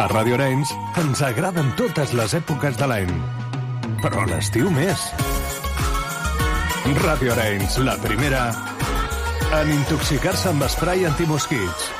A Radio Arenys ens agraden totes les èpoques de l'any, però l'estiu més. Radio Arenys, la primera en intoxicar-se amb esprai antimosquits.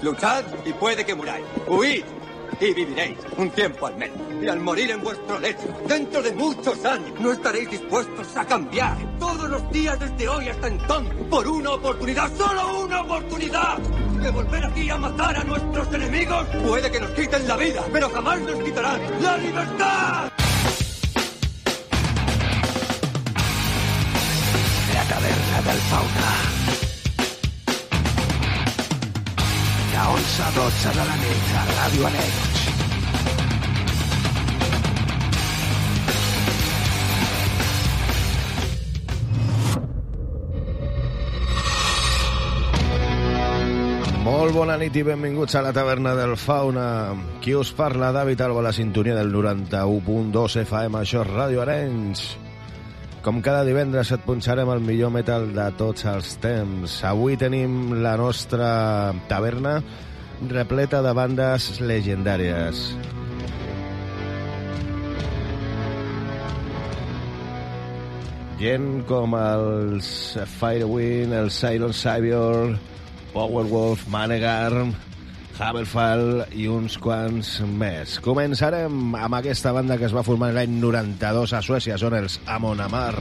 Luchad y puede que muráis. Huid y viviréis un tiempo al menos. Y al morir en vuestro lecho, dentro de muchos años, no estaréis dispuestos a cambiar todos los días desde hoy hasta entonces por una oportunidad, solo una oportunidad. De volver aquí a matar a nuestros enemigos. Puede que nos quiten la vida, pero jamás nos quitarán la libertad. La taverna del fauna. De 11 a 12 de la nit a Ràdio. Molt bona nit i benvinguts a la taverna del Fauna. Qui us parla, David Alba, la sintonia del 91.2 FM, això és Ràdio Arenys. Com cada divendres et punxarem el millor metal de tots els temps. Avui tenim la nostra taverna repleta de bandes legendàries. Gent com els Firewind, el Silent Savior, Powerwolf, Manegar, Haberfall i uns quants més. Començarem amb aquesta banda que es va formar l'any 92 a Suècia, són els Amon Amar.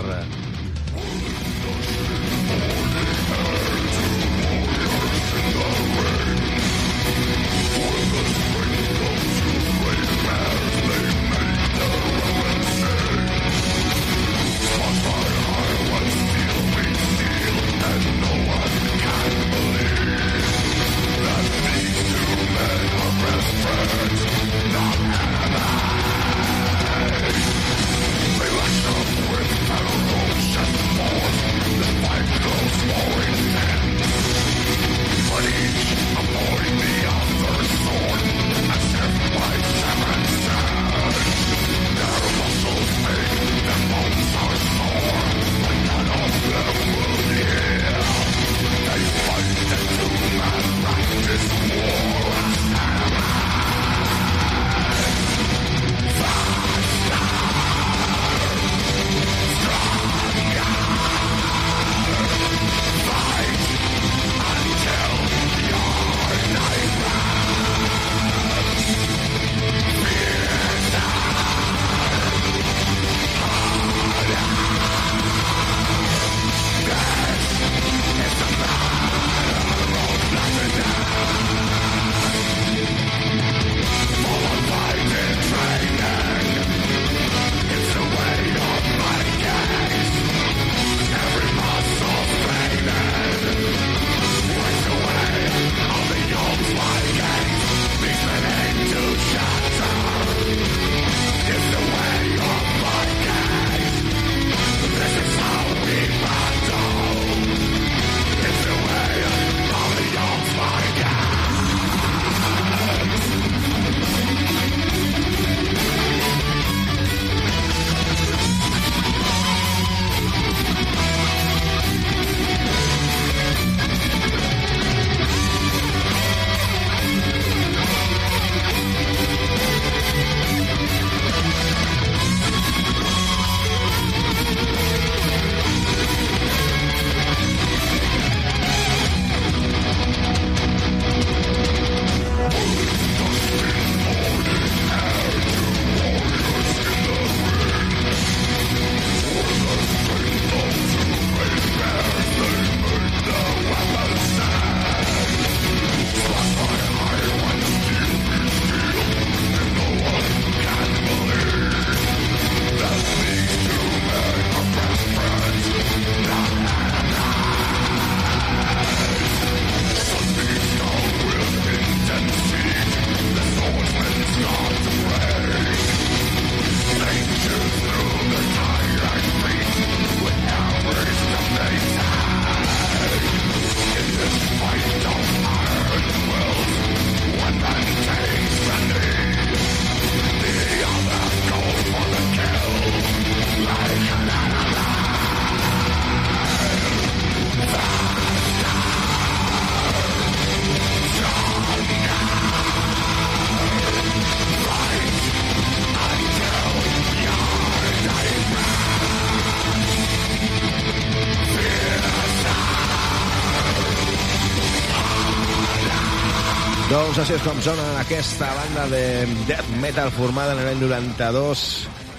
Doncs així és com sona aquesta banda de death metal formada en l'any 92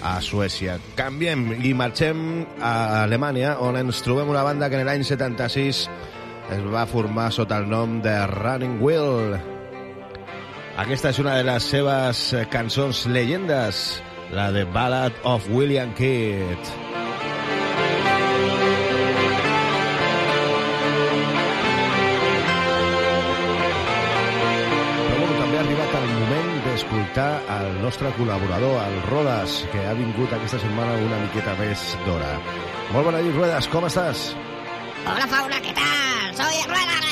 a Suècia. Canviem i marxem a Alemanya, on ens trobem una banda que en l'any 76 es va formar sota el nom de Running Wheel. Aquesta és una de les seves cançons llegendes, la de Ballad of William Kidd. El nostre col·laborador, el Rodas, que ha vingut aquesta setmana una miqueta més d'hora. Molt bona nit, Ruedas, com estàs? Hola, Fauna, ¿qué tal? Soy Ruedas.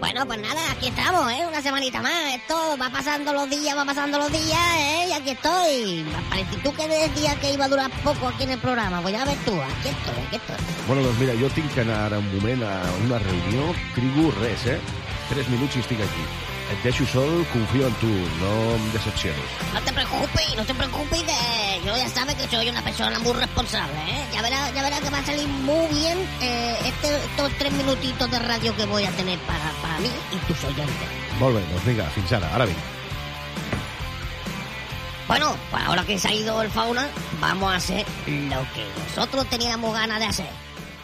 Bueno, pues nada, aquí estamos, ¿eh? Una semanita más. Esto va pasando los días, va pasando los días, ¿eh? Y aquí estoy. Tú que decías que iba a durar poco aquí en el programa, pues ya ves tú, aquí estoy, aquí estoy. Bueno, doncs mira, jo tinc que anar un moment a una reunió, trigo res, eh? Tres minuts i estic aquí. Et deixo sol, confío en tu, no em decepciones. No te preocupes, no te preocupes, que yo ya sabes que soy una persona muy responsable, ¿eh? Ya verás ya verá que va a salir muy bien eh, este, estos tres minutitos de radio que voy a tener para, para mí y tus oyentes. Doncs vinga, fins ara, ara vinc. Bueno, pues ahora que se ha ido el fauna, vamos a hacer lo que nosotros teníamos ganas de hacer.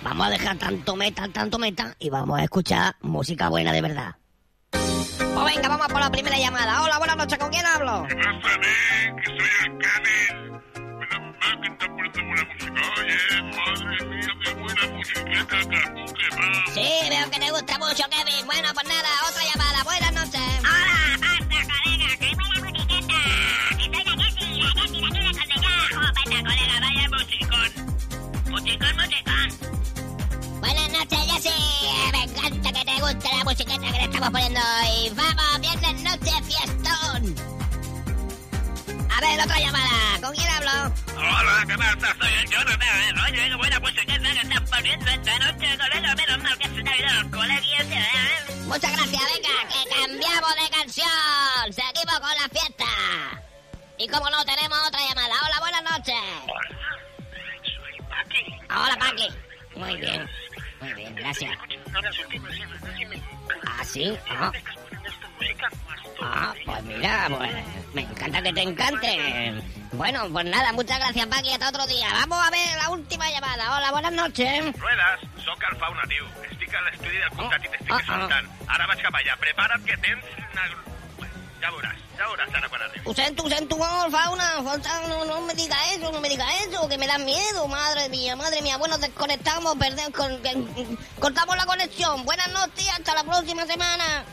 Vamos a dejar tanto metal, tanto metal y vamos a escuchar música buena de verdad. Venga, vamos por la primera llamada. Hola, buenas noches, ¿con quién hablo? ¿Qué pasa, Nick? Que soy el Kevin. Menos mal que está poniendo buena música. Oye, madre mía, qué buena musiqueta, que. Sí, veo que te gusta mucho, Kevin. Bueno, pues nada, otra llamada. Buenas noches. Guste la musiqueta que le estamos poniendo hoy. ¡Vamos, viernes noche, fiestón! A ver, otra llamada. ¿Con quién hablo? Hola, ¿qué pasa? Soy el Jonathan. Oye, qué buena musiqueta que estás poniendo esta noche, colega. Menos mal que se te ha ido los coleguillas, ¿eh? Muchas gracias, venga, que cambiamos de canción. Seguimos con la fiesta. Y como no, tenemos otra llamada. Hola, buenas noches. Hola, soy Paqui. Hola, Paqui. Muy bien, muy bien, gracias. ¿Ah, sí? Ah, ah, pues mira, pues me encanta que te encante. Bueno, pues nada, muchas gracias, Paqui. Hasta otro día. Vamos a ver la última llamada. Hola, buenas noches. Ruedas, soc el fauna, tio. Estic a l'estudi del comtat i t'estic ah. escoltant. Ara vaig cap allà. Prepara't que tens una... Ja veuràs, ja veuràs ara quan arribi. Ho sento, ho sento, oh, fauna, no, me diga eso, no me diga eso, que me da miedo, madre mía, madre mía. Bueno, desconectamos, perdemos, con- cortamos la conexión. Buenas noches, hasta la próxima semana.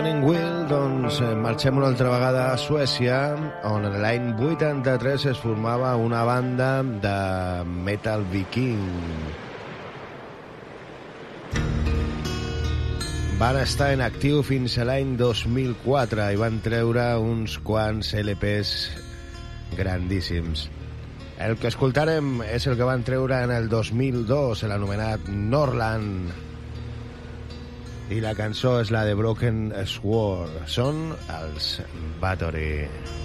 Running Wheel, doncs eh, marxem una altra vegada a Suècia, on l'any 83 es formava una banda de metal viking. Van estar en actiu fins a l'any 2004 i van treure uns quants LPs grandíssims. El que escoltarem és el que van treure en el 2002, l'anomenat Norland. I la cançó és la de Broken Sword. Són els Battery.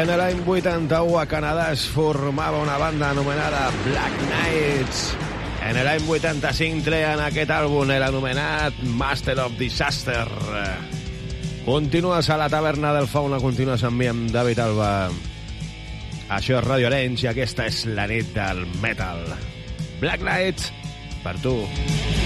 En l'any 81 a Canadà es formava una banda anomenada Black Knights. En l'any 85 treien aquest àlbum, l'anomenat Master of Disaster. Continues a la taverna del Fauna, continues amb mi, amb David Alba. Això és Radio Arenys i aquesta és la nit del metal. Black Knights, per tu. I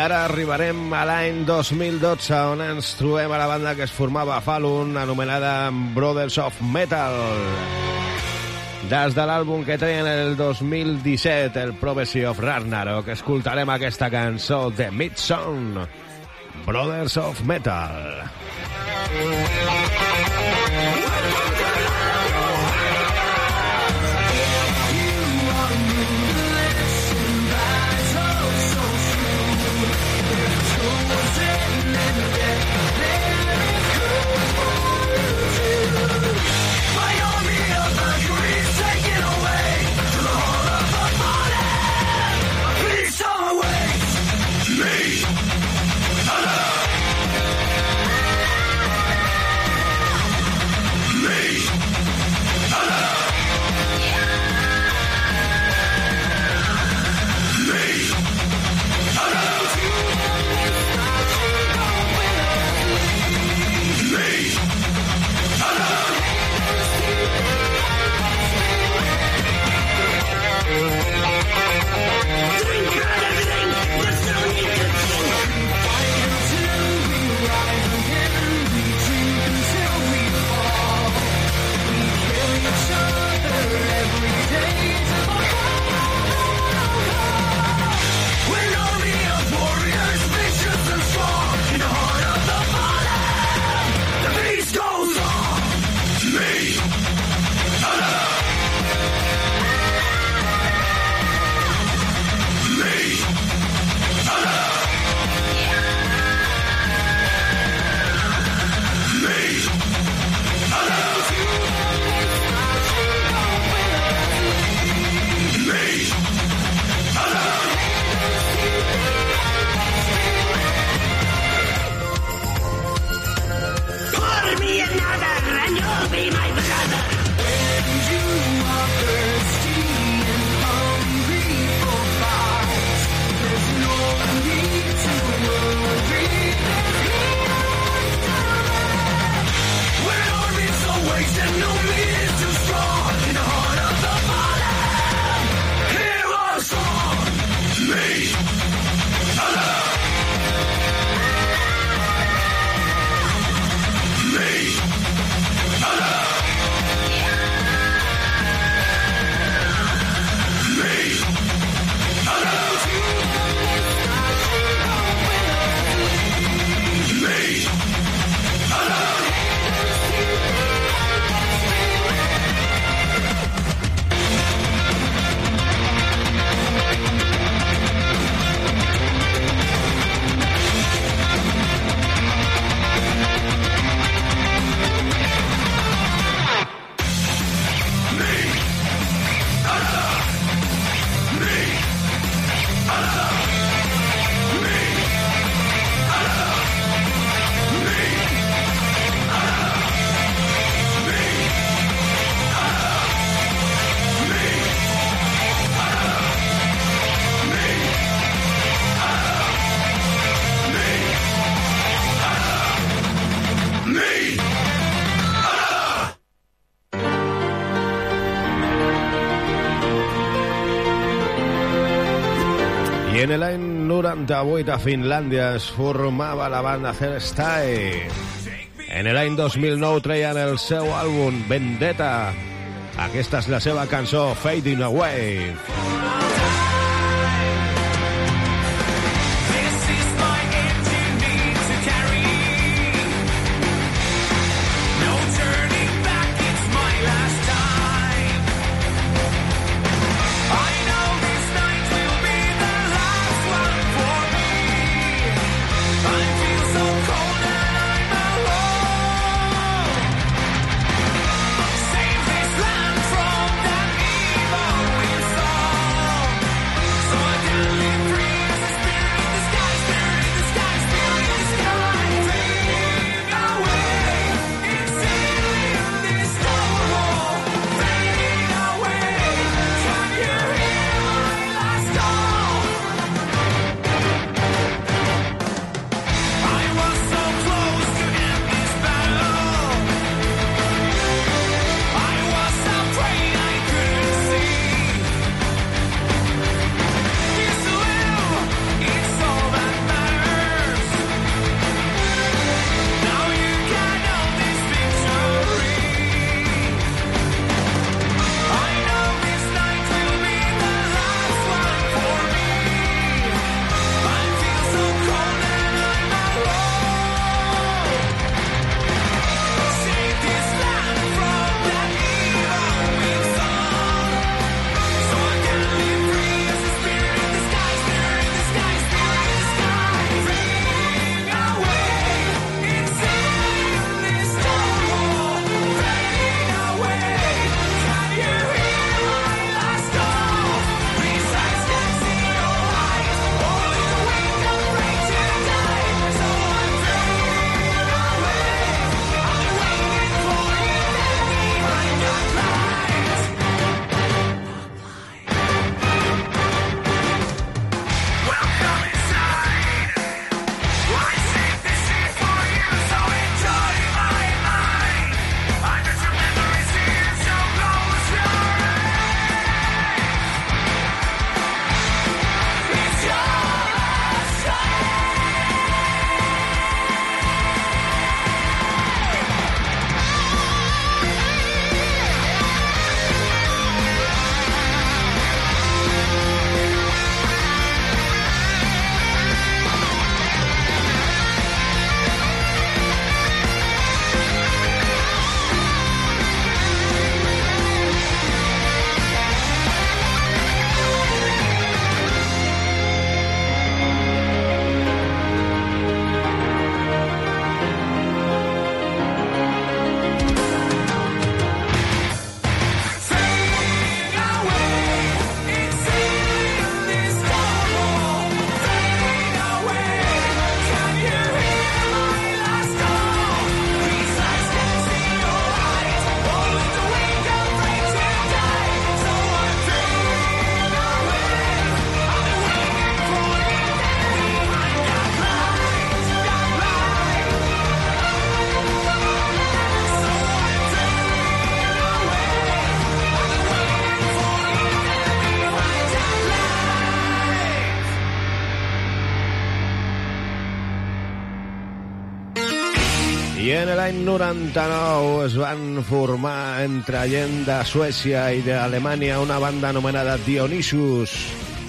ara arribarem a l'any 2012, on ens trobem a la banda que es formava a Falun, anomenada Brothers of Metal. Des de l'àlbum que treien el 2017, el Prophecy of Ragnarok, escoltarem aquesta cançó de Midsong, Brothers of Metal. Me! En l'any 98 a Finlàndia es formava la banda Hairstyle. En l'any 2009 treien el seu àlbum Vendetta. Aquesta és la seva cançó Fading Away. I en l'any 99 es van formar entre gent de Suècia i d'Alemanya una banda anomenada Dionysus.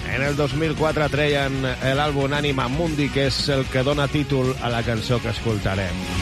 En el 2004 treien l'àlbum Anima Mundi, que és el que dona títol a la cançó que escoltarem.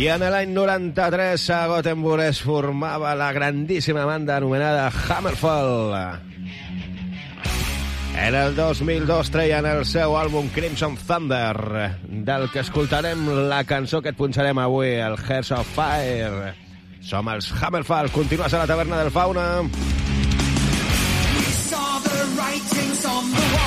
I en l'any 93 a Gothenburg es formava la grandíssima banda anomenada Hammerfall. En el 2002 treien el seu àlbum Crimson Thunder, del que escoltarem la cançó que et punxarem avui, el Hearts of Fire. Som els Hammerfall, continues a la taverna del Fauna. We saw the writings on the wall.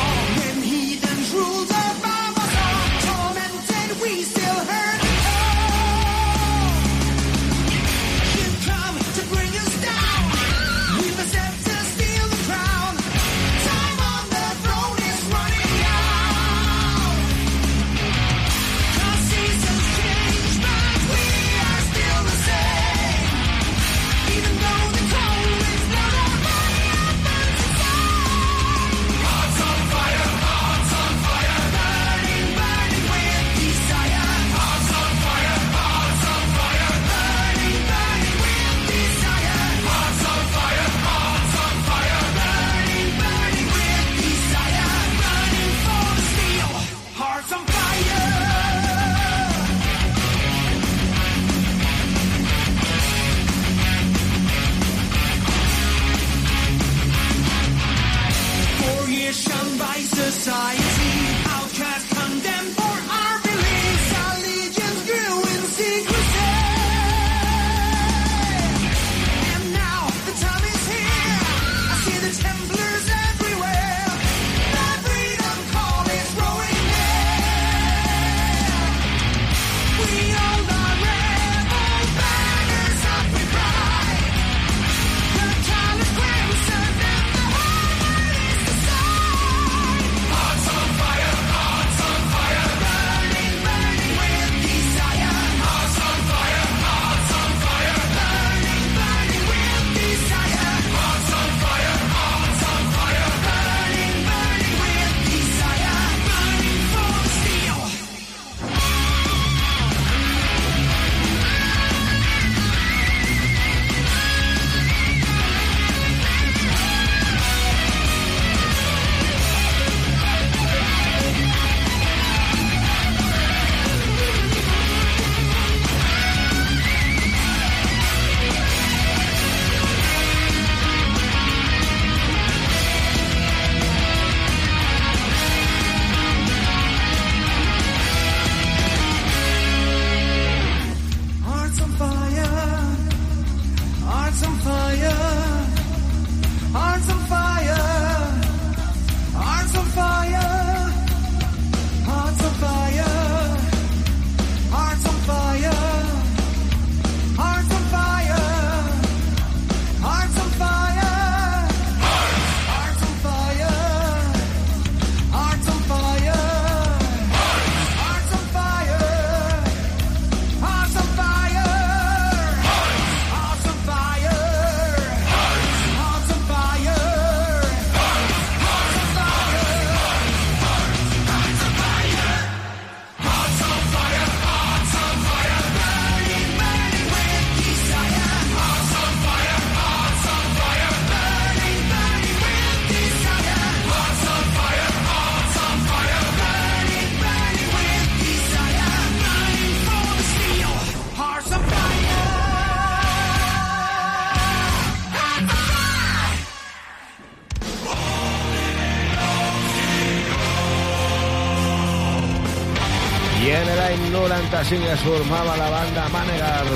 així es formava la banda Manegar.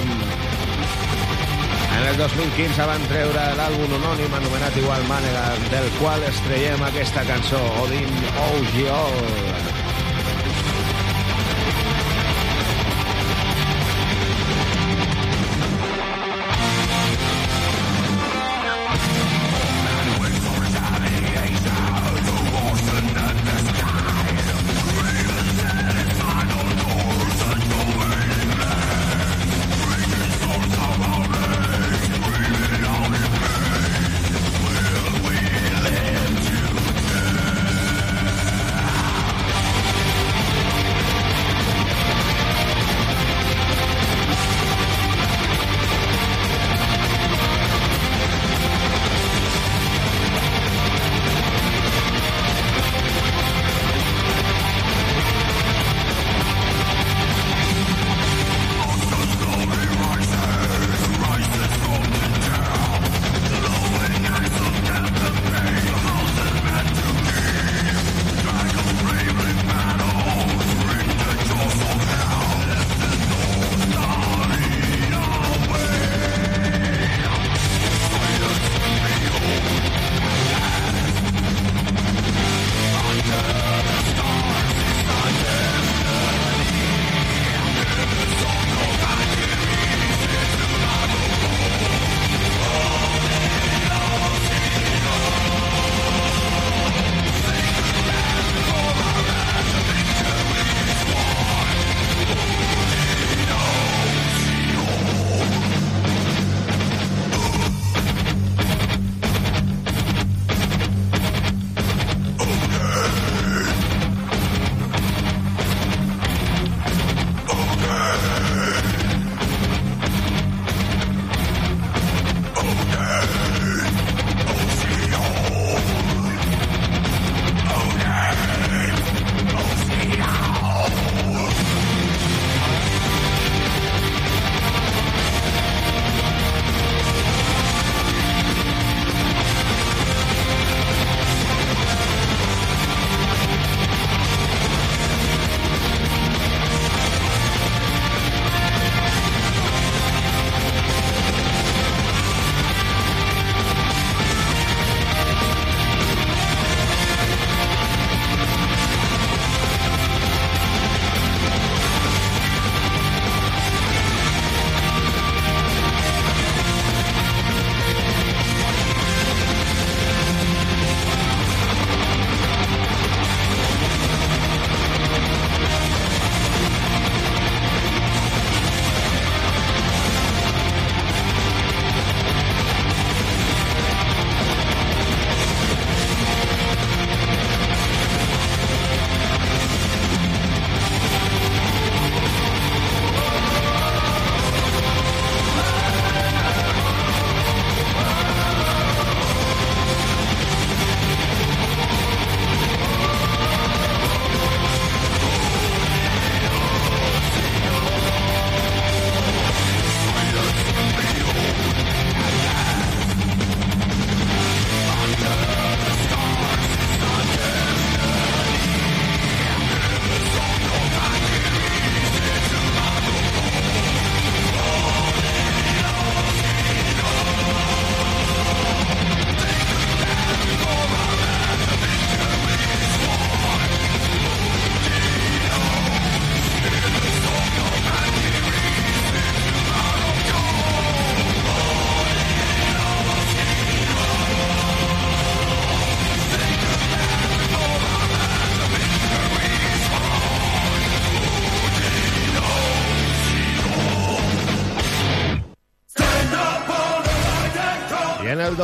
En el 2015 van treure l'àlbum anònim anomenat igual Manegar, del qual estrellem aquesta cançó, Odin Ogiol.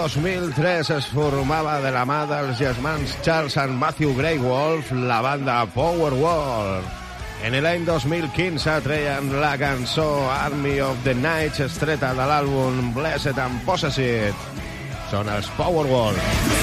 2003 es formava de la mà dels germans Charles and Matthew Grey Wolf la banda Powerwall. En l'any 2015 treien la cançó Army of the Nights estreta de l'àlbum Blessed and Possessed. Són els Powerwall. Powerwall.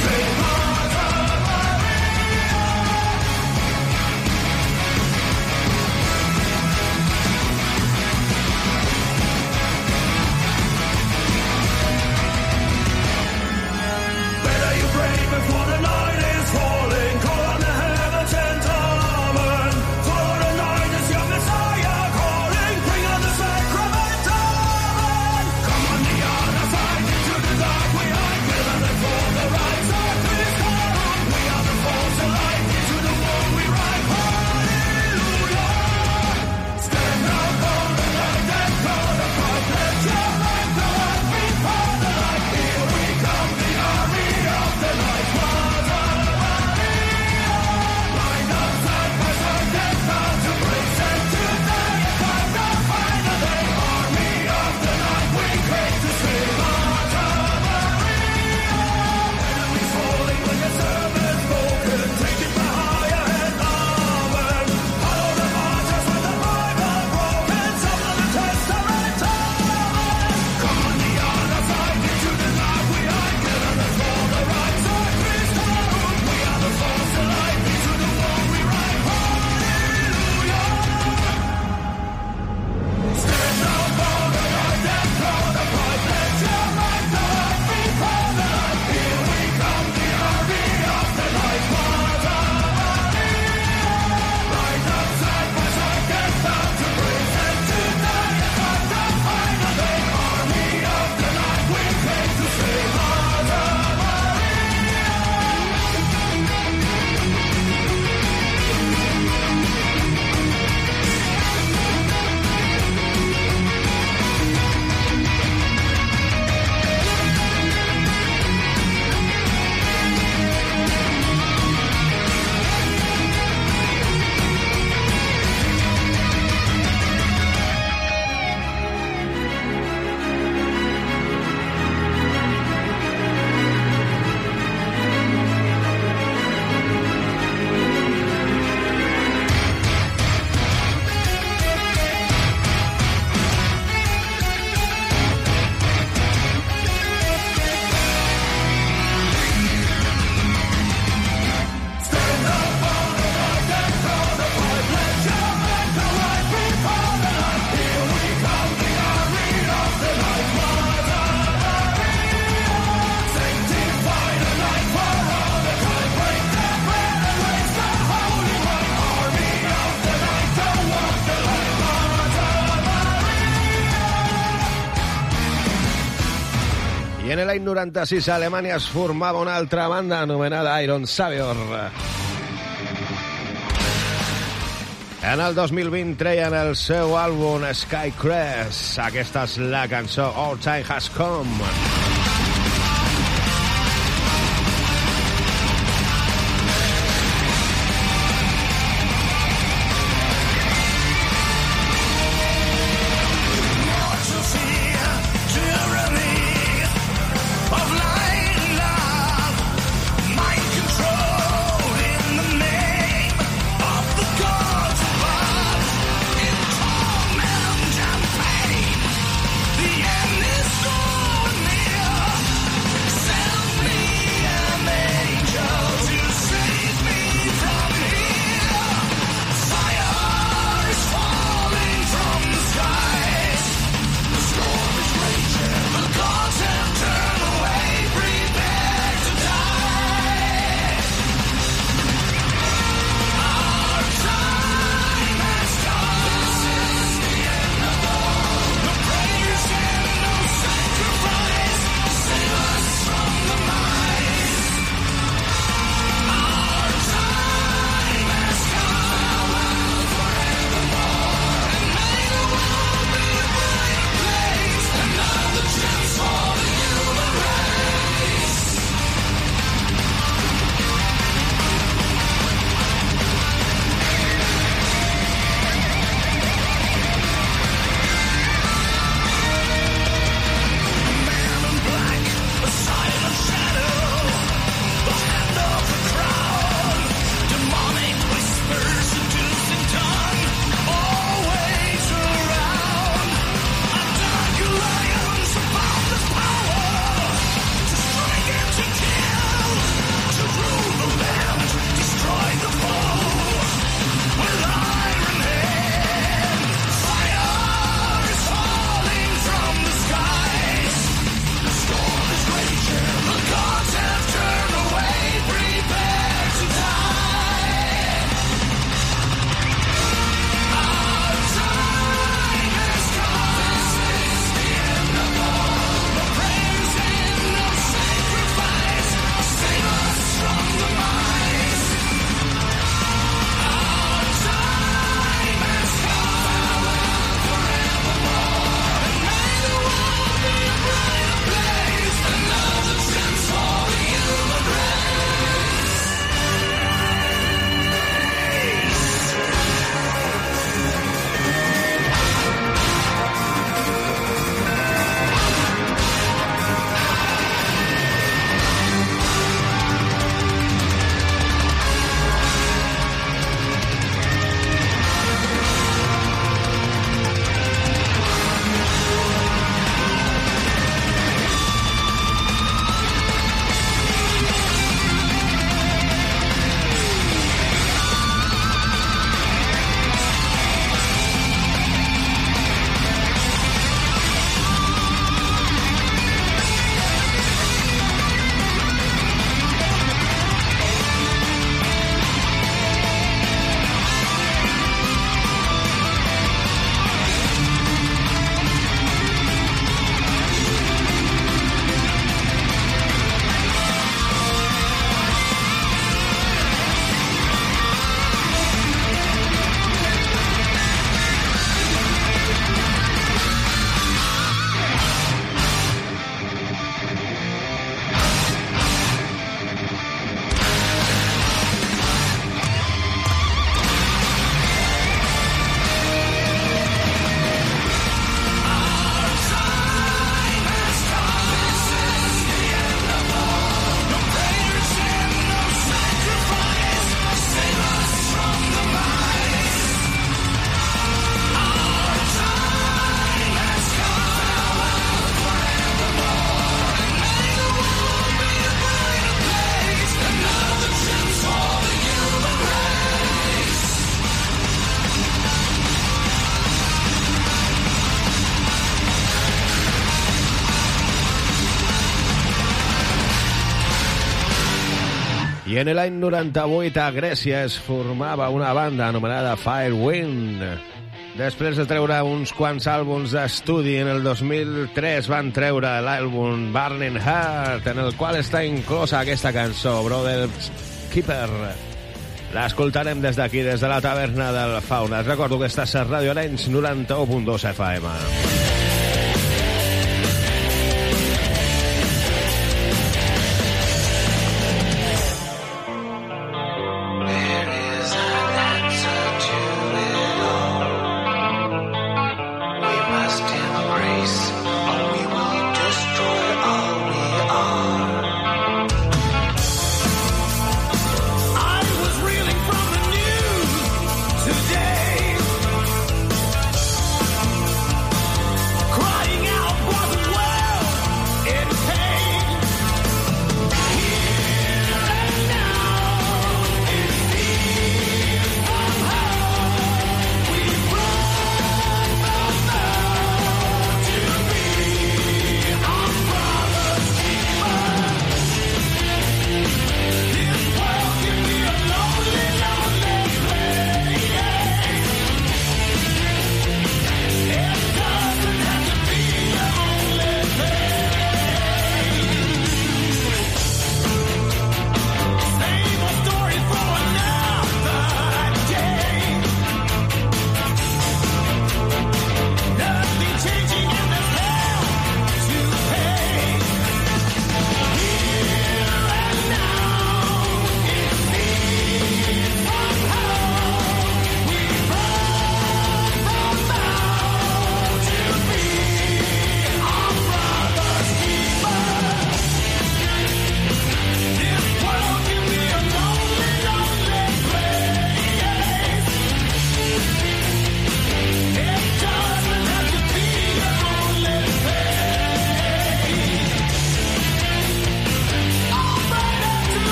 l'any 96 a Alemanya es formava una altra banda anomenada Iron Savior. En el 2020 treien el seu àlbum Skycrest. Aquesta és la cançó All Time Has Come. En l'any 98 a Grècia es formava una banda anomenada Firewind. Després de treure uns quants àlbums d'estudi, en el 2003 van treure l'àlbum Burning Heart, en el qual està inclosa aquesta cançó, Brothers Keeper. L'escoltarem des d'aquí, des de la taverna del Fauna. Et recordo que estàs a Radio Arenys 91.2 FM.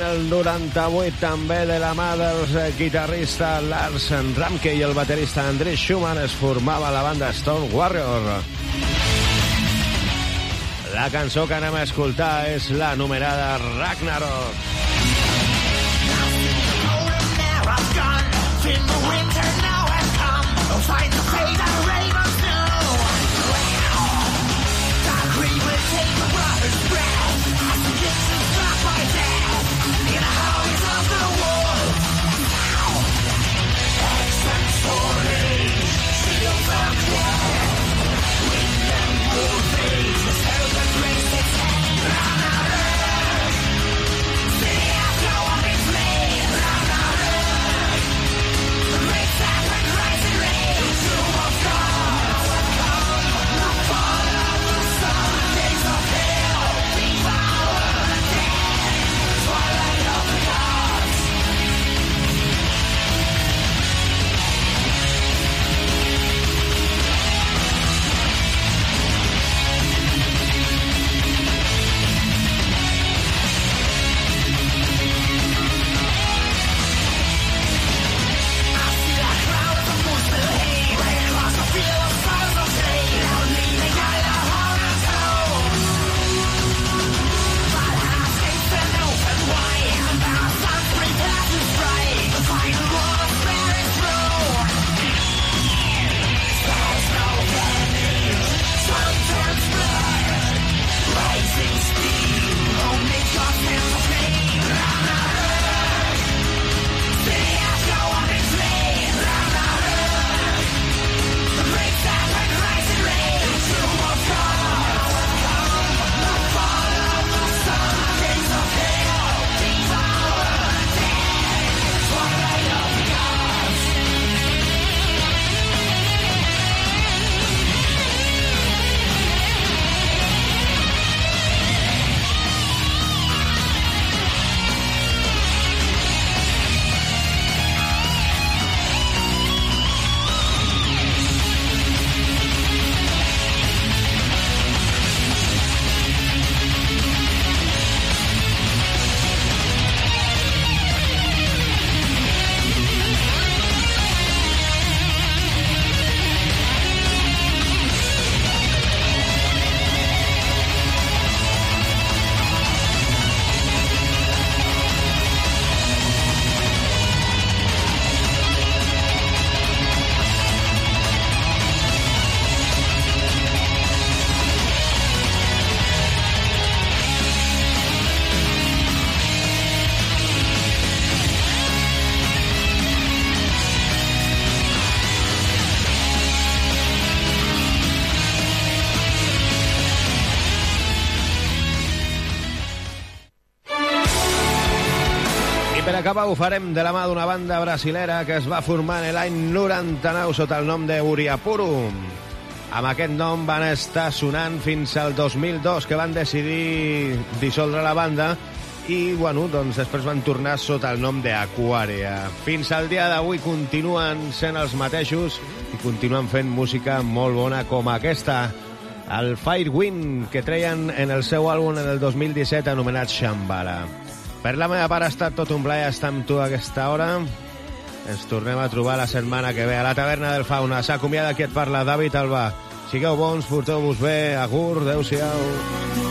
En el 98 també de la mà dels eh, guitarristes Lars Ramke i el baterista André Schumann es formava la banda Stone Warrior. La cançó que anem a escoltar és la numerada Ragnarok. Remember Acabar ho farem de la mà d'una banda brasilera que es va formar en l'any 99 sota el nom de Uriapuru. Amb aquest nom van estar sonant fins al 2002, que van decidir dissoldre la banda i, bueno, doncs després van tornar sota el nom d'Aquaria. Fins al dia d'avui continuen sent els mateixos i continuen fent música molt bona com aquesta, el Firewind, que treien en el seu àlbum en el 2017 anomenat Shambhala. Per la meva part ha estat tot un plaer estar amb tu a aquesta hora. Ens tornem a trobar la setmana que ve a la taverna del Fauna. S'acomiada qui et parla, David Alba. Sigueu bons, porteu-vos bé, agur, adeu-siau. Els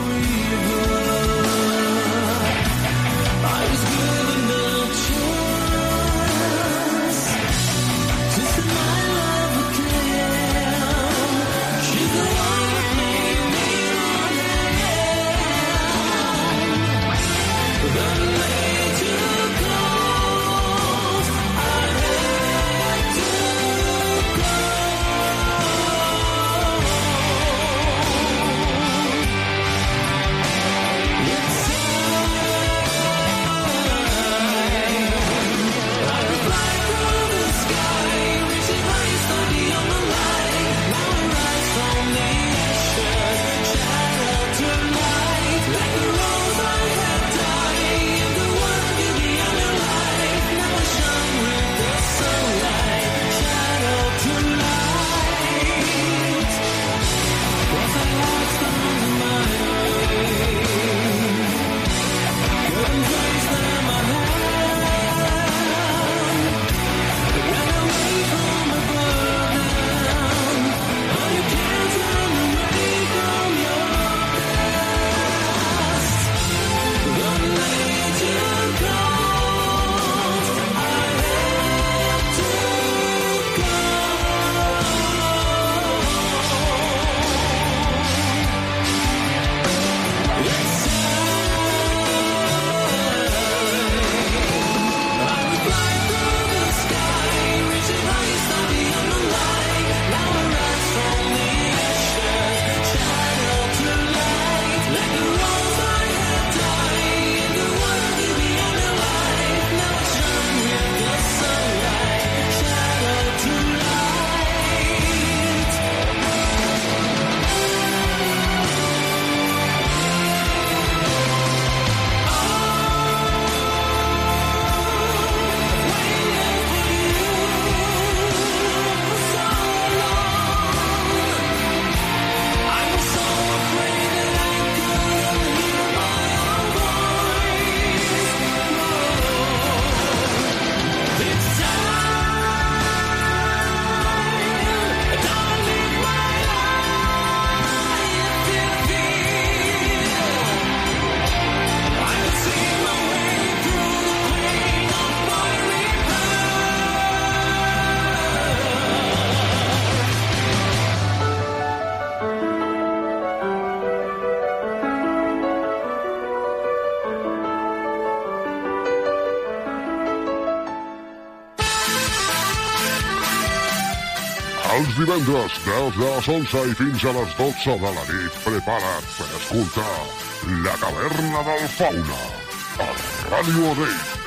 divendres, des de les 11 i fins a les 12 de la nit, prepara't per escoltar La Taverna del Fauna, a Ràdio Reis.